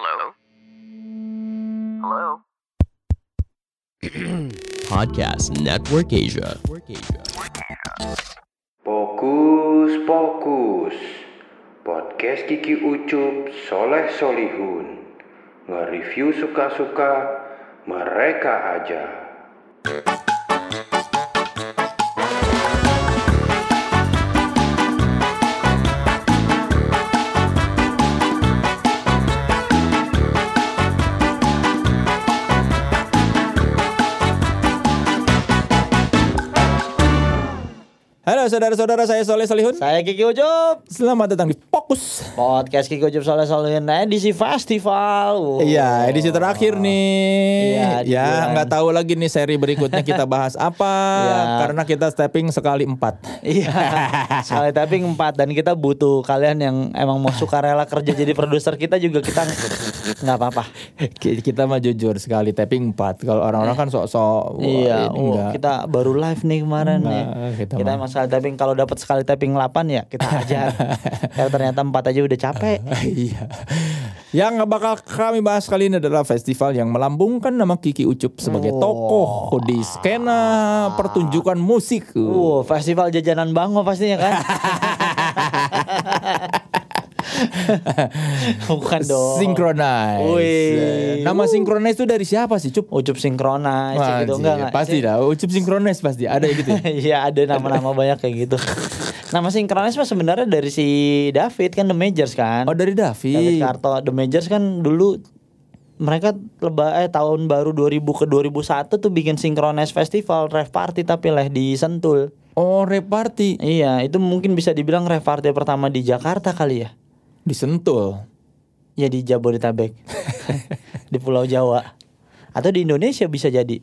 Hello? Hello? Podcast Network Asia. Fokus, fokus. Podcast Kiki Ucup Soleh Solihun. Nge-review suka-suka mereka aja. Saudara-saudara, saya Soleh Solihun. Saya Kiki Ucup Selamat datang di Fokus. Podcast Kiki Ucup Soleh Solihin edisi festival Wow. Iya, edisi terakhir nih. Iya, ya, nggak tahu lagi nih seri berikutnya kita bahas apa. Iya. Karena kita stepping sekali empat. Iya Sekali tapping 4 Dan kita butuh kalian yang Emang mau suka rela kerja jadi produser kita juga Kita nggak apa-apa Ki- Kita mah jujur sekali tapping empat. Kalau orang-orang kan sok-sok. Iya oh. Kita baru live nih kemarin nih kita Kita mah. Tapping Kalau dapat sekali tapping 8 ya Kita ajar Karena ternyata 4 aja udah capek Iya. Yang bakal kami bahas kali ini adalah festival yang melambungkan nama Kiki Ucup sebagai tokoh di skena pertunjukan musik. Wow, festival jajanan bango pastinya kan Bukan dong Synchronize. Wih. Nama Synchronize itu dari siapa sih, Cup? Ucup sinkronis gitu Anjir, enggak enggak pasti dah. Ucup Synchronize pasti ada ya gitu. ya? Iya ada nama-nama banyak kayak gitu. Nama sinkronis mah sebenarnya dari si David kan The Majors kan. Oh dari David David. Karto The Majors kan dulu mereka leba eh tahun baru 2000 ke 2001 tuh bikin sinkronis festival rave party tapi lah di Sentul. Oh reparty Iya, itu mungkin bisa dibilang rave party pertama di Jakarta kali ya. Di Sentul. Ya di Jabodetabek. di Pulau Jawa. Atau di Indonesia bisa jadi.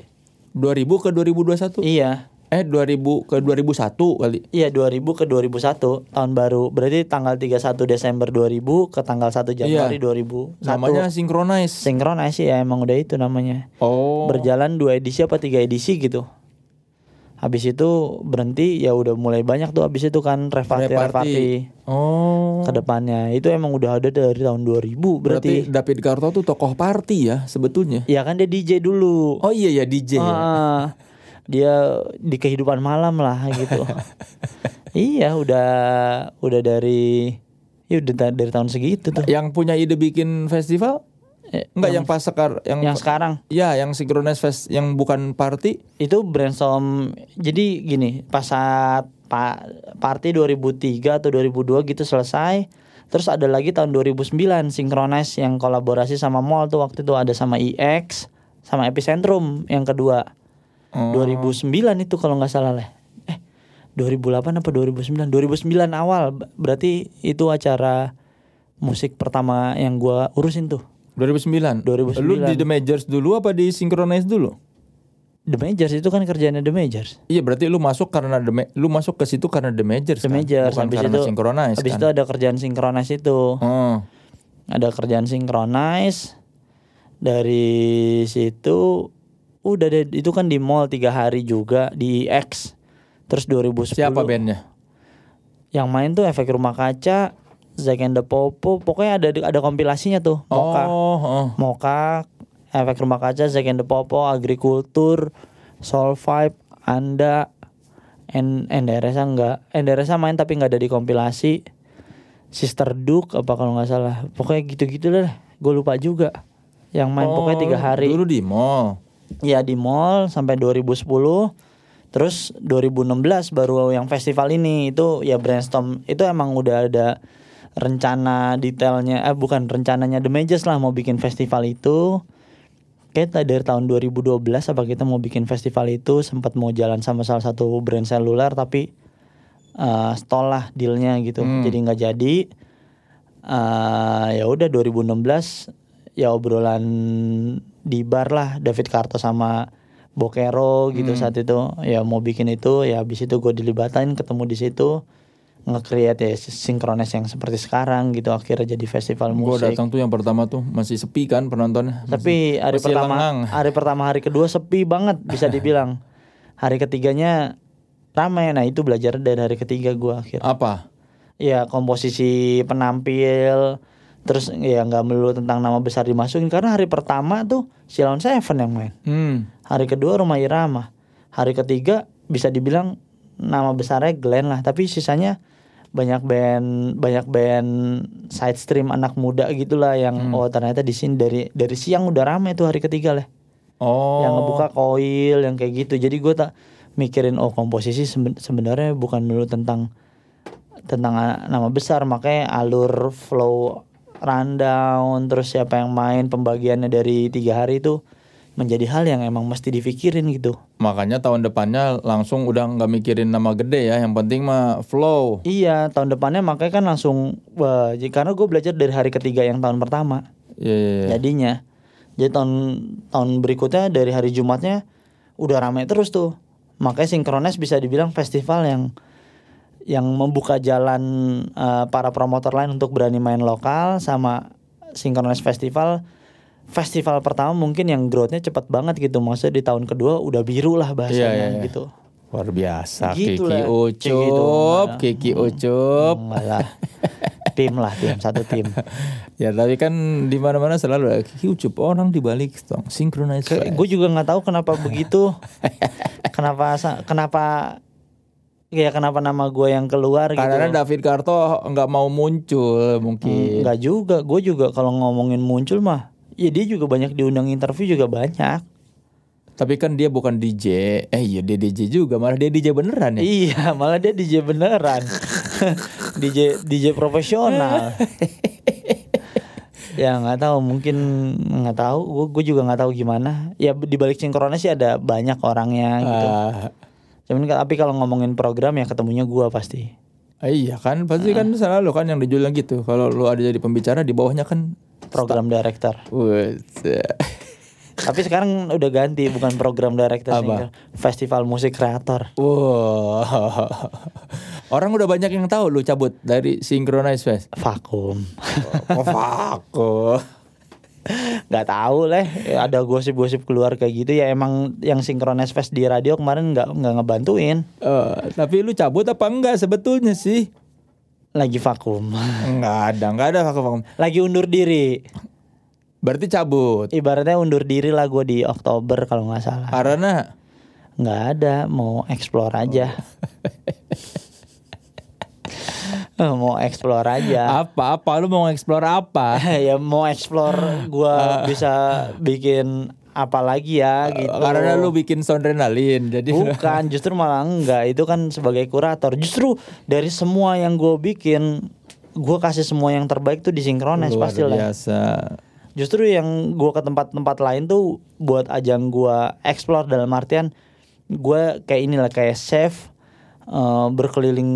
2000 ke 2021. Iya. Eh 2000 ke 2001 kali. Iya 2000 ke 2001 tahun baru berarti tanggal 31 Desember 2000 ke tanggal 1 Januari 2001 Namanya Synchronize. sinkronis ya emang udah itu namanya Oh. berjalan dua edisi apa tiga edisi gitu habis itu berhenti ya udah mulai banyak tuh habis itu kan Reparty. reparty Oh. ke depannya itu emang udah ada dari tahun 2000 Berarti berarti, David Karto tuh tokoh party ya sebetulnya. ya kan dia DJ dulu Oh iya ya DJ. ya. Ah, dia di kehidupan malam lah gitu. iya, udah udah dari ya udah dari tahun segitu tuh. Yang punya ide bikin festival? Eh, Enggak yang, pas sekar yang, yang sekarang Ya, yang Synchronize Fest yang bukan party. itu brainstorm. Jadi gini, pas saat pa, party 2003 atau 2002 gitu selesai. Terus ada lagi tahun 2009 Synchronize yang kolaborasi sama mall tuh waktu itu ada sama EX sama Epicentrum yang kedua. Oh. 2009 itu kalau nggak salah lah. Eh 2008 apa 2009? 2009 awal Ber- berarti itu acara musik pertama yang gua urusin tuh. 2009. 2009. Lu di The Majors dulu apa di Synchronize dulu? The Majors itu kan kerjanya The Majors. Iya berarti lu masuk karena the Ma- lu masuk ke situ karena the majors The kan? Majors bukan habis karena itu synchronize habis kan? itu ada kerjaan sinkronis itu. Oh. Ada kerjaan sinkronis dari situ udah deh itu kan di mall tiga hari juga di X. Terus 2010 Siapa bandnya? yang main tuh efek rumah kaca Zack and the Popo pokoknya ada ada kompilasinya tuh. Moka Oh, oh. Moka efek rumah kaca Zack and the Popo agrikultur Soul Vibe Anda En Enderesa enggak Enderesa main tapi nggak ada di kompilasi. Sister Duke apa kalau nggak salah. Pokoknya gitu-gitu lah. Gue lupa juga yang main pokoknya tiga hari. Oh, Dulu di mall. ya di mall sampai 2010 terus 2016 baru yang festival ini. Itu ya brainstorm. Itu emang udah ada rencana detailnya eh bukan rencananya The Majors lah mau bikin festival itu. Kita dari tahun 2012 apa kita mau bikin festival itu sempat mau jalan sama salah satu brand seluler tapi eh stall lah dealnya gitu. Jadi nggak jadi. Eh ya udah 2016 ya obrolan di bar lah David Karto sama Bokero gitu saat itu. Ya mau bikin itu ya habis itu gue dilibatin ketemu di situ nge-create ya sinkronis yang seperti sekarang gitu akhirnya jadi festival Gue musik datang tuh yang pertama tuh masih sepi kan penontonnya. tapi hari masih pertama lengang. hari pertama hari kedua sepi banget bisa dibilang hari ketiganya ramai nah itu belajar dari hari ketiga gua akhir Apa? ya komposisi penampil Terus ya nggak melulu tentang nama besar dimasukin karena hari pertama tuh Silon Seven yang main. Hmm. Hari kedua Rumah Irama. Hari ketiga bisa dibilang nama besarnya Glenn lah, tapi sisanya banyak band banyak band side stream anak muda gitulah yang oh ternyata di sini dari dari siang udah rame tuh hari ketiga lah. Oh. Yang ngebuka koil yang kayak gitu. Jadi gue tak mikirin oh komposisi seben- sebenarnya bukan melulu tentang tentang nama besar makanya alur flow rundown terus siapa yang main pembagiannya dari tiga hari itu menjadi hal yang emang mesti dipikirin gitu. Makanya tahun depannya langsung udah nggak mikirin nama gede ya, yang penting mah flow. Iya tahun depannya makanya kan langsung wah, karena gue belajar dari hari ketiga yang tahun pertama Iya. iya, iya. jadinya jadi tahun tahun berikutnya dari hari Jumatnya udah ramai terus tuh makanya Synchronize bisa dibilang festival yang yang membuka jalan eh, para promotor lain untuk berani main lokal sama Synchronize Festival festival pertama mungkin yang growthnya cepat banget gitu maksudnya di tahun kedua udah biru lah bahasanya Iya, iya, iya. gitu Luar biasa Gitu Kiki lah. Ucup, Gitu. Kiki Ucup. Enggak lah tim lah tim satu tim Ya tapi kan di mana-mana selalu ada Kiki Ucup orang di balik dong synchronize. gue juga nggak tahu kenapa begitu kenapa kenapa ya kenapa nama gue yang keluar gitu Karena David Karto nggak mau muncul mungkin. nggak juga gue juga kalau ngomongin muncul mah ya dia juga banyak diundang interview juga banyak. Tapi kan dia bukan DJ. Eh iya dia DJ juga, malah dia DJ beneran ya. iya malah dia DJ beneran. DJ DJ profesional. Ya nggak tahu. Mungkin nggak tahu. Gue gue juga nggak tahu gimana. Ya di balik sinkronnya sih ada banyak orangnya gitu. Ah, Cuman tapi kalau ngomongin program ya ketemunya gua pasti. ah, iya kan. Pasti kan selalu kan yang dijual gitu. Kalau lu ada jadi pembicara di bawahnya kan Program director. Tapi sekarang udah ganti bukan program director Apa? sih, festival musik kreator. Wah. Orang udah banyak yang tahu lu cabut dari Synchronize Fest. Vakum. Oh, fuck. Gak tahu leh, ada gosip-gosip keluar kayak gitu ya emang yang Synchronize Fest di radio kemarin nggak nggak ngebantuin. Eh, tapi lu cabut apa enggak sebetulnya sih? Lagi vakum. Enggak ada, enggak ada vakum. Lagi undur diri. Berarti cabut. Ibaratnya undur diri lah gue di Oktober kalau nggak salah. Karena nggak ada mau explore aja Eh, mau explore aja apa apa lu mau explore apa? ya mau explore gua bisa bikin apa lagi ya gitu. Karena lu bikin soundrenalin. Jadi bukan justru malah enggak. Itu kan sebagai kurator. Justru dari semua yang gue bikin gue kasih semua yang terbaik tuh disinkronis pasti lah biasa. justru yang gua ke tempat-tempat lain tuh buat ajang gua explore dalam artian gua kayak inilah kayak chef eh, berkeliling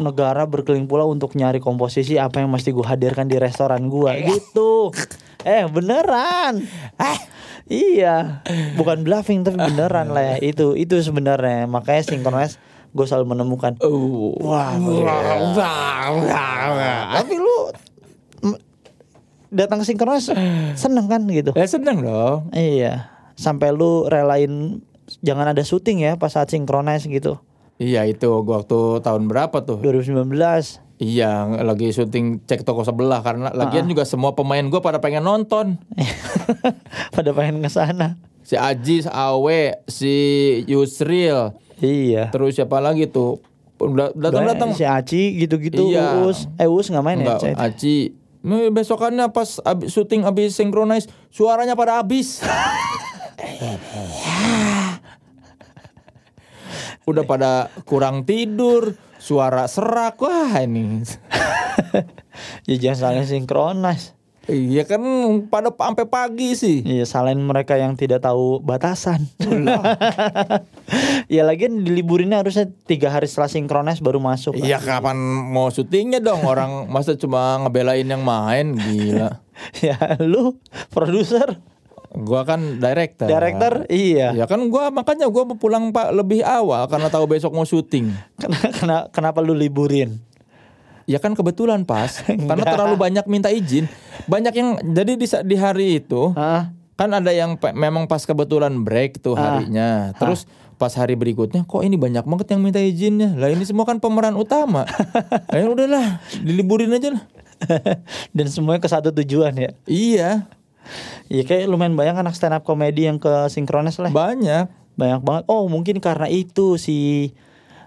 negara berkeliling pulau untuk nyari komposisi apa yang mesti gua hadirkan di restoran gua gitu. Eh beneran. Eh iya. Bukan bluffing tapi beneran lah ya. Itu itu sebenarnya. Makanya sinkronis gue selalu menemukan. Uh. wah tapi lu datang sinkronis seneng kan gitu? Ya seneng dong. iya. Sampai lu relain jangan ada syuting ya pas saat sinkronis gitu. Iya itu gua waktu tahun berapa tuh? 2019 Iya lagi syuting cek toko sebelah karena lagian juga semua pemain gua pada pengen nonton. pada pengen ke sana Si Aji, si Awe, si Yusril, iya terus siapa lagi tuh? Datang datang. si Aci gitu-gitu Iya. Uus eh Uus nggak main Enggak, ya Cai? Aji. Nih, Besokannya pas abis, syuting abis synchronize suaranya pada habis. Udah pada kurang tidur, suara serak wah ini. ya jangan saling sinkronis Iya kan pada sampai pagi sih. Iya, salahin mereka yang tidak tahu batasan. ya lagian diliburinnya harusnya tiga hari setelah sinkronis baru masuk. kan? Iya kapan mau syutingnya dong orang masa cuma ngebelain yang main gila. ya lu produser, Gua kan director. director, iya. Ya kan gua makanya gua mau pulang Pak lebih awal karena tahu besok mau syuting. Kenapa, kenapa lu liburin? Ya kan kebetulan pas karena terlalu banyak minta izin. Banyak yang jadi di, di hari itu Hah? kan ada yang pe- memang pas kebetulan break tuh harinya. Terus pas hari berikutnya kok ini banyak banget yang minta izinnya. Lah ini semua kan pemeran utama. Ayo udahlah diliburin aja lah. Dan semuanya ke satu tujuan ya. Iya, Iya kayak lumayan banyak anak stand up komedi yang ke sinkronis lah. banyak. banyak banget. Oh mungkin karena itu si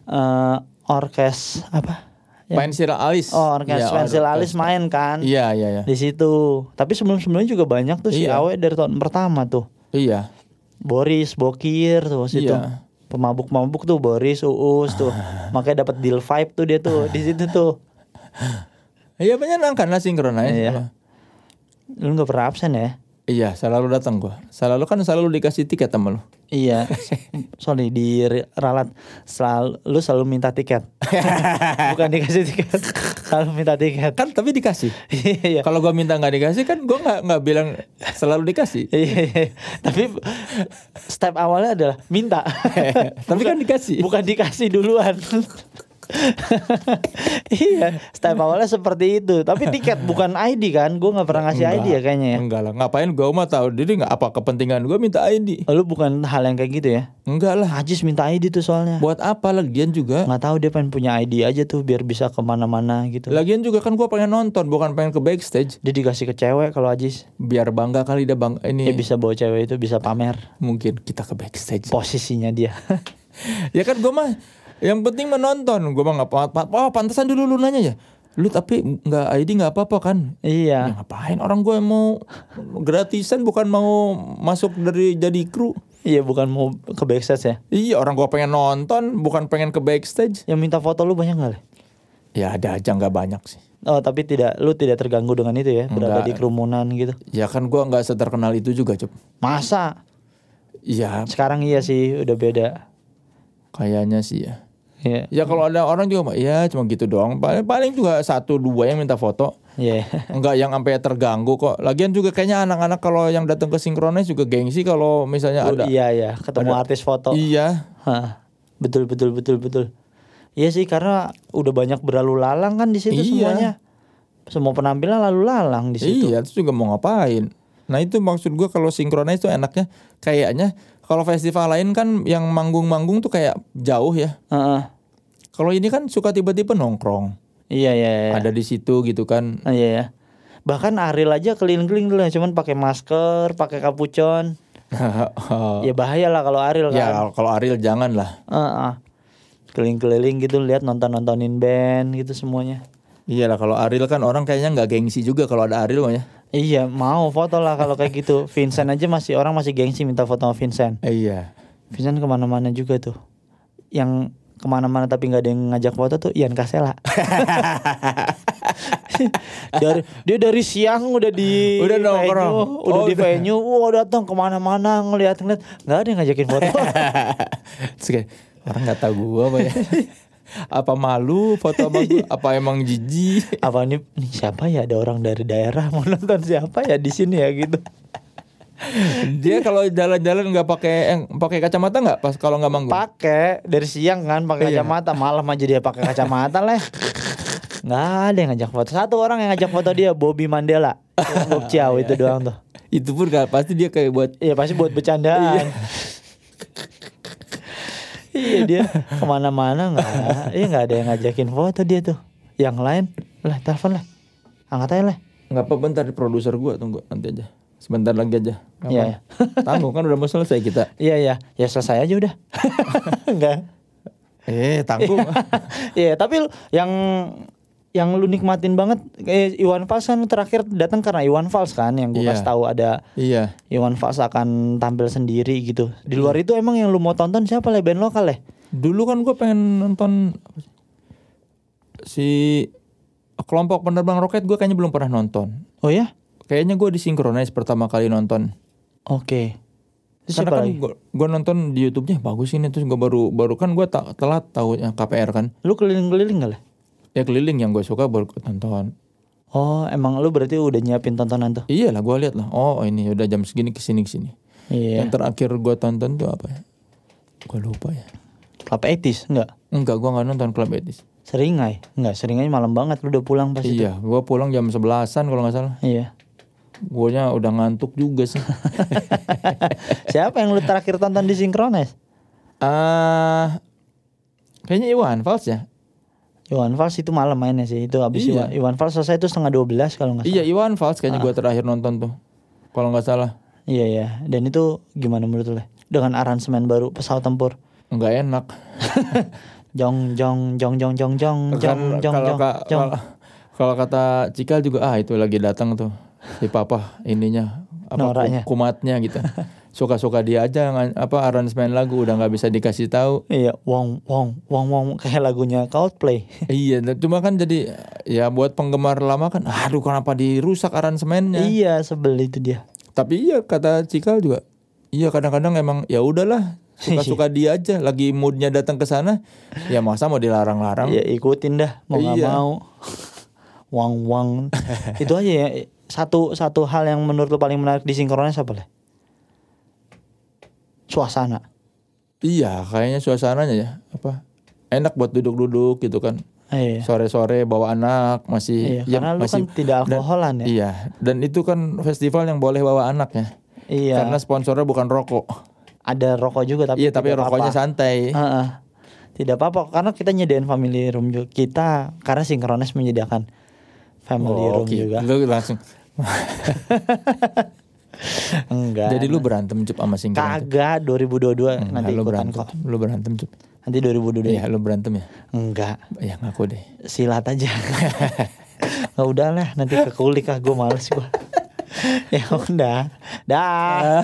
eh, orkes apa? Ya. Pensil alis. Oh orkes Iya, pensil alis main kan? Iya, iya, iya. Di situ. Tapi sebelum sebelumnya juga banyak tuh si Iya. Awe dari tahun pertama tuh. Iya. Boris, Bokir tuh situ. Iya. Pemabuk-pemabuk tuh Boris, Uus tuh. Makanya dapat deal vibe tuh dia tuh di situ tuh. Iya menyenangkan lah sinkronis. Iya. Lu nggak pernah absen ya? Iya, selalu datang gua. Selalu kan selalu dikasih tiket sama lu. Iya, sorry di ralat selalu lu selalu minta tiket, bukan dikasih tiket, selalu minta tiket. Kan tapi dikasih. Iya, Kalau gua minta nggak dikasih kan gua nggak nggak bilang selalu dikasih. iya, iya. Tapi step awalnya adalah minta. Tapi kan dikasih. Bukan dikasih duluan. iya, step awalnya seperti itu. Tapi tiket bukan ID kan? Gue nggak pernah ngasih ID ya kayaknya ya. Enggak lah, ngapain gua mah tahu diri nggak apa kepentingan gua minta ID. Oh, Lu bukan hal yang kayak gitu ya? Enggak lah. Ajis minta ID tuh soalnya. Buat apa lagian juga? Nggak tahu dia pengen punya ID aja tuh biar bisa ke mana-mana gitu. Lagian juga kan gua pengen nonton, bukan pengen ke backstage. Dia dikasih ke cewek kalau Ajis. Biar bangga kali dia bang ini Dia bisa bawa cewek itu bisa pamer mungkin kita ke backstage. posisinya dia. ya kan gua mah yang penting menonton. Gua mah nggak apa-apa. Oh, pantesan dulu lu nanya ya. Lu tapi nggak ID nggak apa-apa kan? Ya, iya. ngapain orang gue mau gratisan bukan mau masuk dari jadi kru. Iya bukan mau ke backstage ya. Iya orang gue pengen nonton bukan pengen ke backstage. Yang minta foto lu banyak gak? Ya ada aja nggak banyak sih. Oh tapi tidak lu tidak terganggu dengan itu ya berada Enggak. di kerumunan gitu. Ya kan gue nggak seterkenal itu juga cep. Masa? Iya Sekarang iya sih udah beda. Kayaknya sih ya. Iya. Ya kalau ada orang juga ya cuma gitu doang. Paling, paling juga satu dua yang minta foto. Iya. Enggak yang sampai terganggu kok. Lagian juga kayaknya anak-anak kalau yang datang ke sinkronis juga gengsi kalau misalnya ada. Iya iya ketemu ada- artis foto. Iya. Hah, betul betul betul betul. Iya sih karena udah banyak berlalu lalang kan di situ Iya. semuanya. Semua penampilan lalu lalang di situ. Iya, itu juga mau ngapain? Nah itu maksud gua kalau sinkronis itu enaknya kayaknya kalau festival lain kan yang manggung-manggung tuh kayak jauh ya. Heeh. Kalau ini kan suka tiba-tiba nongkrong, Iya iya iya. ada di situ gitu kan. Ah, iya ya. Bahkan Ariel aja keliling-keliling dulu cuman pakai masker, pakai kapucon. Ya bahaya lah kalau Ariel kan. ya kalau Ariel jangan lah. Heeh. Keliling-keliling gitu lihat nonton-nontonin band gitu semuanya. Iya lah kalau Ariel kan orang kayaknya nggak gengsi juga kalau ada Ariel ya. Iya mau foto lah kalau kayak gitu. Vincent aja masih orang masih gengsi minta foto sama Vincent. Iya. Vincent ke mana-mana juga tuh. Yang ke mana-mana tapi nggak ada yang ngajak foto tuh Ian Kasela. dari dia dari siang udah di Udah nongkrong. venue, udah Oh, di udah. venue, wah datang ke mana-mana ngeliat-ngeliat, nggak ada yang ngajakin foto. Orang nggak tahu gua apa ya. apa malu foto sama gua? Apa emang jijik? Apa nih, nih siapa ya ada orang dari daerah mau nonton siapa ya di sini ya gitu. Dia kalau jalan-jalan nggak pakai eh, pakai kacamata nggak pas kalau nggak manggung? Pakai dari siang kan pakai Iya. kacamata, malam aja dia pakai kacamata lah. Nggak ada yang ngajak foto. Satu orang yang ngajak foto dia Bobby Mandela. Bob Chow itu doang tuh. Itu pun gak, pasti dia kayak buat Iya pasti buat bercandaan. Iya dia ke mana-mana nggak, iya nggak ada yang ngajakin foto dia tuh. Yang lain, lah telepon lah, angkat aja lah. nggak apa bentar produser gua tunggu nanti aja. Sebentar lagi aja. Iya, apa. Tanggung kan udah mau selesai kita. Iya iya, ya selesai aja udah. Enggak. Eh tanggung. Iya tapi yang yang lu nikmatin banget eh, Iwan Fals kan terakhir datang karena Iwan Fals kan yang gue Iya. kasih tahu ada iya. Iwan Fals akan tampil sendiri gitu. Di luar itu emang yang lu mau tonton siapa lah band lokal ya? Dulu kan gua pengen nonton si kelompok penerbang roket gua kayaknya belum pernah nonton. Oh ya? Kayaknya gua disinkronize pertama kali nonton. Oke. Terus Karena kan gua, gua nonton di YouTube-nya bagus ini terus gua baru baru kan gua ta- telat tahu yang KPR kan. Lu keliling-keliling gak lah? Ya keliling yang gue suka baru nonton. Oh, emang lu berarti udah nyiapin tontonan tuh? Iya lah gua lihat lah. Oh ini udah jam segini ke sini ke sini. Iya. Yang terakhir gua tonton tuh apa ya? Gua lupa ya. Club Etis enggak? Enggak, gua nggak nonton Club Etis. Seringai? Enggak, seringai malam banget lu udah pulang pasti. Iya, gua pulang jam 11-an kalau nggak salah. Iya. Guanya udah ngantuk juga sih. Siapa yang lu terakhir tonton di Synchronize? Ah, kayaknya Iwan Fals ya. Iwan Fals itu malam mainnya sih. Itu habis Iya. Iwan, Iwan Fals selesai itu setengah 12 kalau nggak salah. Iya Iwan Fals kayaknya Ah. gue terakhir nonton tuh. Kalau nggak salah. Iya ya. Dan itu gimana menurut lo? Dengan aransemen baru pesawat tempur. Nggak enak. Jong jong jong jong jong jong Kan jong jong jong jong. kalau- kalau kata Cikal juga ah itu lagi datang tuh si papa ininya apa kumatnya gitu. Suka-suka dia aja apa aransemen lagu udah nggak bisa dikasih tahu. Iya, wong wong wong wong kayak lagunya Coldplay. iya, cuma kan jadi ya buat penggemar lama kan aduh kenapa dirusak aransemennya. iya, sebel itu dia. Tapi iya kata Cikal juga iya kadang-kadang emang ya udahlah suka-suka dia aja lagi moodnya datang ke sana ya masa mau dilarang-larang Ya ikutin dah, mau nggak Iya. mau. Wang wang. itu aja ya. Satu satu hal yang menurut lo paling menarik di sinkronnya apa lah? Suasana. iya kayaknya suasananya ya apa enak buat duduk-duduk gitu kan Iya. sore-sore bawa anak Iya, masih karena lu kan tidak dan- alkoholan ya. iya dan itu kan festival yang boleh bawa anak ya Iya. karena sponsornya bukan rokok ada rokok juga tapi iya tapi tidak rokoknya apa-apa. santai Heeh. Tidak apa-apa karena kita nyediain family room juga. Kita karena sinkronis menyediakan family Oh, room oke. juga. Lu langsung Enggak. jadi lu berantem cup sama singkong kagak 2022 nanti lu ikutan berantem kok. lu berantem cup Nanti 2022. iya lu berantem ya Enggak. ya ngaku deh Silat aja. Nggak udah lah nanti ke kulik ah gue males gue. ya udah. Dah.